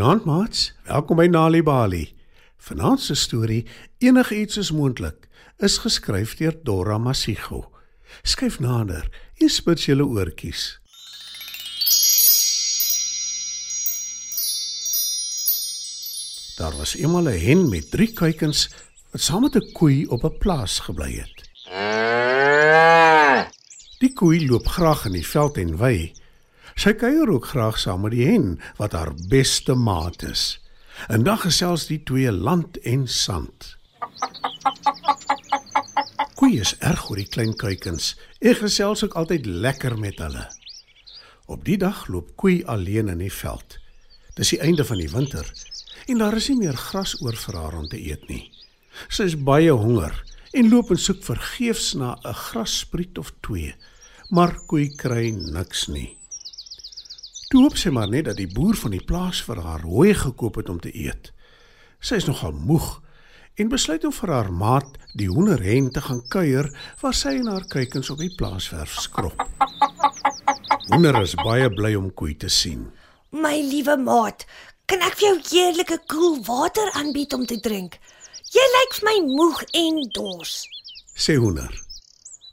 Goeienaand maats, welkom by Nali Bali. Vanaand se storie Enigiets is moontlik is geskryf deur Dora Masigo. Skryf nader, hier spits julle oortjies. Daar was eendag 'n hen met 3 kuikens wat saam met 'n koei op 'n plaas gebly het. Die koei loop graag in die veld en wei. Sy kuier ook graag saam met die hen wat haar beste maat is. En dan gesels die twee land en sand. Koei is erg oor die klein kuikens. Ek gesels ook altyd lekker met hulle. Op die dag loop Koei alleen in die veld. Dis die einde van die winter en daar is nie meer gras oor vir haar om te eet nie. Sy is baie honger en loop en soek vergeefs na 'n grasspriet of twee, maar Koei kry niks nie. Toe hoop sy maar net dat die boer van die plaas vir haar hooi gekoop het om te eet. Sy is nogal moeg en besluit om vir haar maat, die hoenderhen, te gaan kuier waar sy en haar kuikens op die plaaswerf skrob. Hoender is baie bly om Koei te sien. My liewe maat, kan ek vir jou heerlike koel water aanbied om te drink? Jy lyk vir my moeg en dors. Sê Hoender.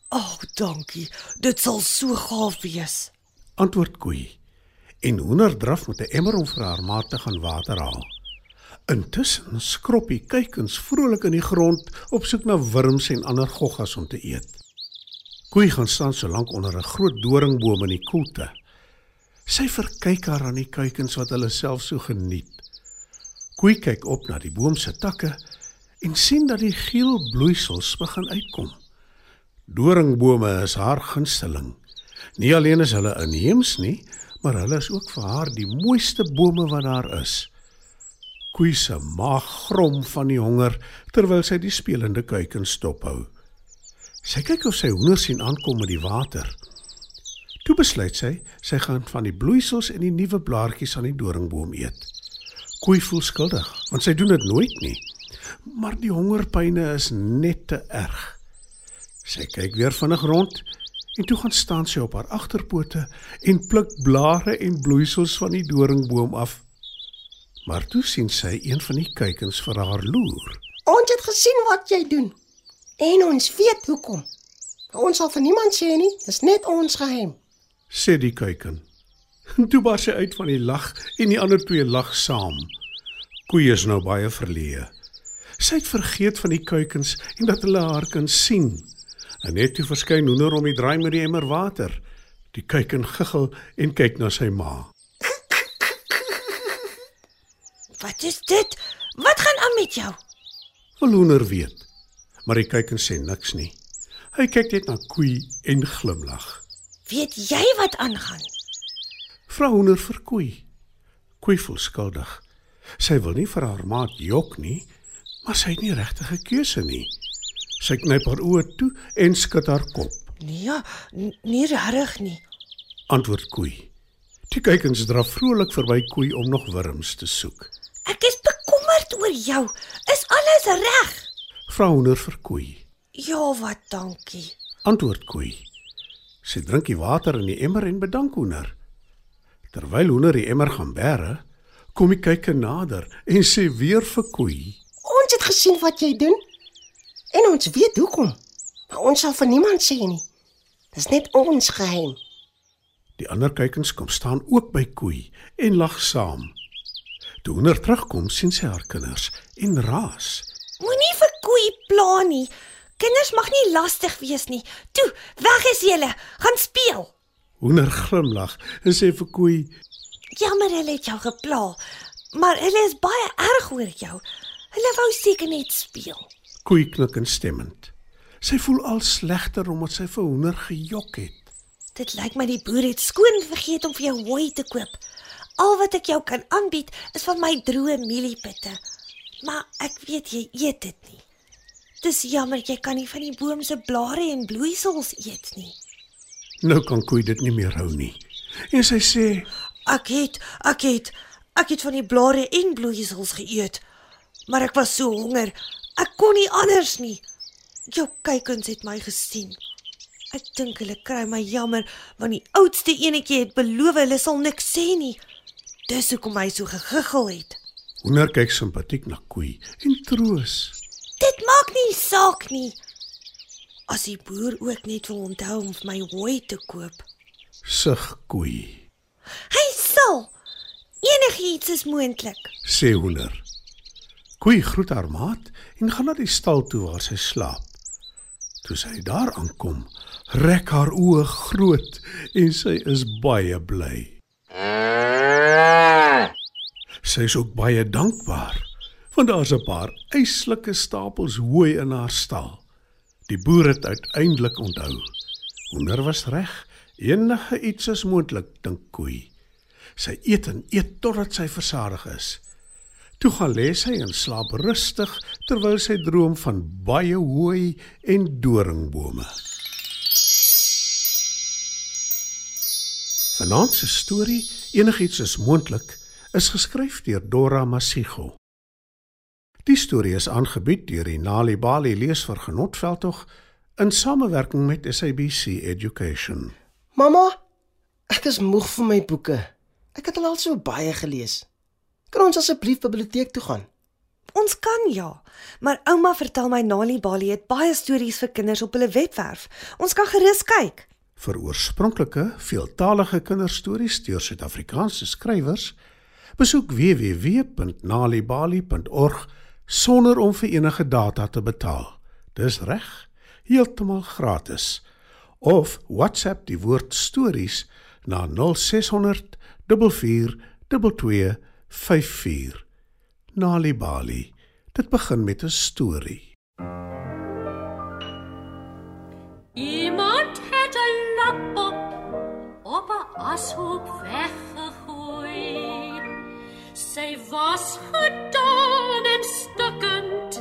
Ag, oh, dankie. Dit sal so gaaf wees. Antwoord Koei. En Hoender draf met 'n emmer om vir haar maat te gaan water haal. Intussen skrob die kuikens vrolik in die grond op soek na wurms en ander goggas om te eet. Koei gaan staan so lank onder 'n groot doringboom in die koelte. Sy verkyk haar aan die kuikens wat hulle self so geniet. Koei kyk op na die boom se takke en sien dat die geel bloeisels begin uitkom. Doringbome is haar gunsteling. Nie alleen is hulle inheems nie, maar hulle is ook vir haar die mooiste bome wat daar is. Koei se maag grom van die honger terwyl sy die spelende kuikens stophou. Sy kyk of sy hoender sien aankom met die water. Toe besluit sy sy gaan van die bloeisels en die nuwe blaartjies aan die doringboom eet. Koei voel skuldig want sy doen dit nooit nie. Maar die hongerpyne is net te erg. Sy kyk weer vinnig rond en toe gaan staan sy op haar agterpote en pluk blare en bloeisels van die doringboom af. Maar toe sien sy een van die kuikens vir haar loer. Ons het gesien wat jy doen. En ons weet hoekom. Ons sal vir niemand sê nie, dis net ons geheim. sê die kuiken. Toe bars sy uit van die lag en die ander twee lag saam. Koei is nou baie verleë. Sy het vergeet van die kuikens en dat hulle haar kan sien. En net toe verskyn hoender om die draai met die emmer water. Die kuiken giggel en kyk na sy ma. Wat is dit? Wat gaan aan met jou? Wil hoender weet, maar die kuiken sê niks nie. Hy kyk net na Koei en glimlag. Weet jy wat aangaan? Vra hoender vir Koei. Koei voel skuldig. Sy wil nie vir haar maat jok nie, maar sy het nie regtig 'n keuse nie. Sy knyp haar oë toe en skud haar kop. Nee, n- nie regtig nie. Antwoord Koei. Die kuikens draf vrolik verby Koei om nog wurms te soek. Ek is bekommerd oor jou. Is alles reg? Vra hoender vir Koei. Ja, wat dankie. Antwoord Koei. Sy drink die water in die emmer en bedank hoender. Terwyl hoender die emmer gaan bære, kom die kuiken nader en sê weer vir Koei. Ons het gesien wat jy doen. En ons weet hoekom. Maar ons sal vir niemand sê nie. Dis net ons geheim. Die ander kuikens kom staan ook by Koei en lag saam. Toe hoender terugkom, sien sy haar kinders en raas. Moenie vir koei pla nie. Kinders mag nie lastig wees nie. Toe, weg is julle. Gaan speel. Hoender glimlag en sê vir Koei: Jammer hulle het jou gepla, maar hulle is baie erg oor jou. Hulle wou seker net speel. Koei knik instemmend. Sy voel al slegter omdat sy vir hoender gejok het. Dit lyk my die boer het skoon vergeet om vir jou hooi te koop. Al wat ek jou kan aanbied is van my droë mieliepitte. Maar ek weet jy eet dit nie. Dis jammer jy kan nie van die boom se blare en bloeisels eet nie. Nou kan Koei dit nie meer hou nie. En sy sê: Ek het, ek het, ek het van die blare en bloeisels geëet. Maar ek was so honger. Ek kon nie anders nie. Jou kuikens het my gesien. Ek dink hulle kry my jammer want die oudste enetjie het beloof hulle sal niks sê nie. Dis hoekom hy so gegiggel het. Hoender kyk simpatiek na Koei en troos. Dit maak nie saak nie. As die boer ook net wil onthou om vir my hooi te koop. Sug Koei, Hy sal. Enigiets is moontlik. sê Hoender. Koei groet haar maat en gaan na die stal toe waar sy slaap. Toe sy daar aankom, rek haar oë groot en sy is baie bly. Sy is ook baie dankbaar want daar's 'n paar eislike stapels hooi in haar stal. Die boer het uiteindelik onthou. Hoender was reg. Enige iets is moontlik, dink Koei. Sy eet en eet totdat sy versadig is. Toe gaan lê sy en slaap rustig terwyl sy droom van baie hooi en doringbome. Vanaand se storie, enigiets is moontlik, is geskryf deur Dora Masigo. Die storie is aangebied deur die Nali Bali leesvergenotveldtog in samewerking met SABC Education. Mamma, ek is moeg van my boeke. Ek het al so baie gelees. Kan ons asseblief biblioteek toe gaan? Ons kan ja, maar ouma vertel my Nali Bali het baie stories vir kinders op hulle webwerf. Ons kan gerus kyk. Vir oorspronklike, veeltalige kinderstories deur Suid-Afrikaanse skrywers, besoek www.nalibali.org sonder om vir enige data te betaal. Dis reg, heeltemal gratis. Of WhatsApp die woord stories na 0600 44 22 54. Nalibali. Dit begin met 'n storie. Iemand het 'n lap op op 'n ashoop weggegooi. Sy was gedaan en stukkend,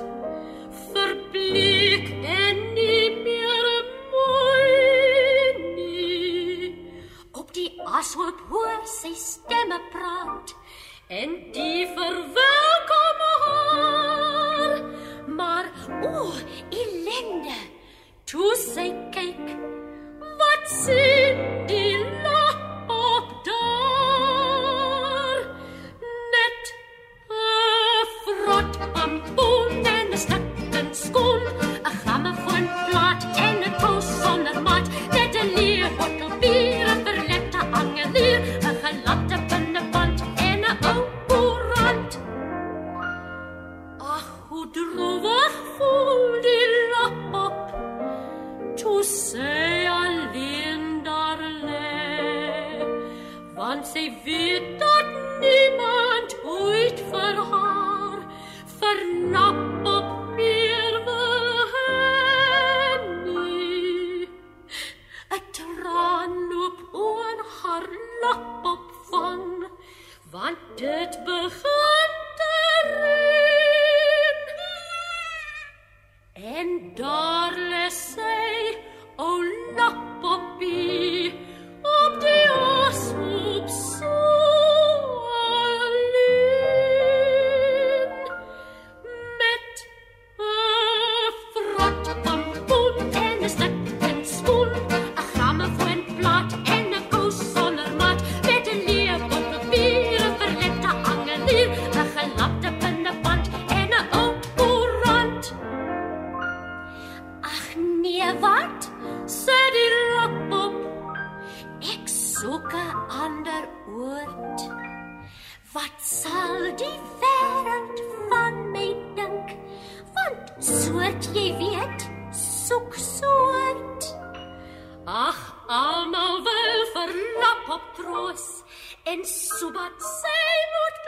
en die verwelkom haar. Maar o, ellende. Toe sy kyk, wat sien die En 'n ander oord. Wat sal die wêreld van my dink? Want soort jy weet, soek soort. Ag, almal wil vir lapop troos en sobat sy moet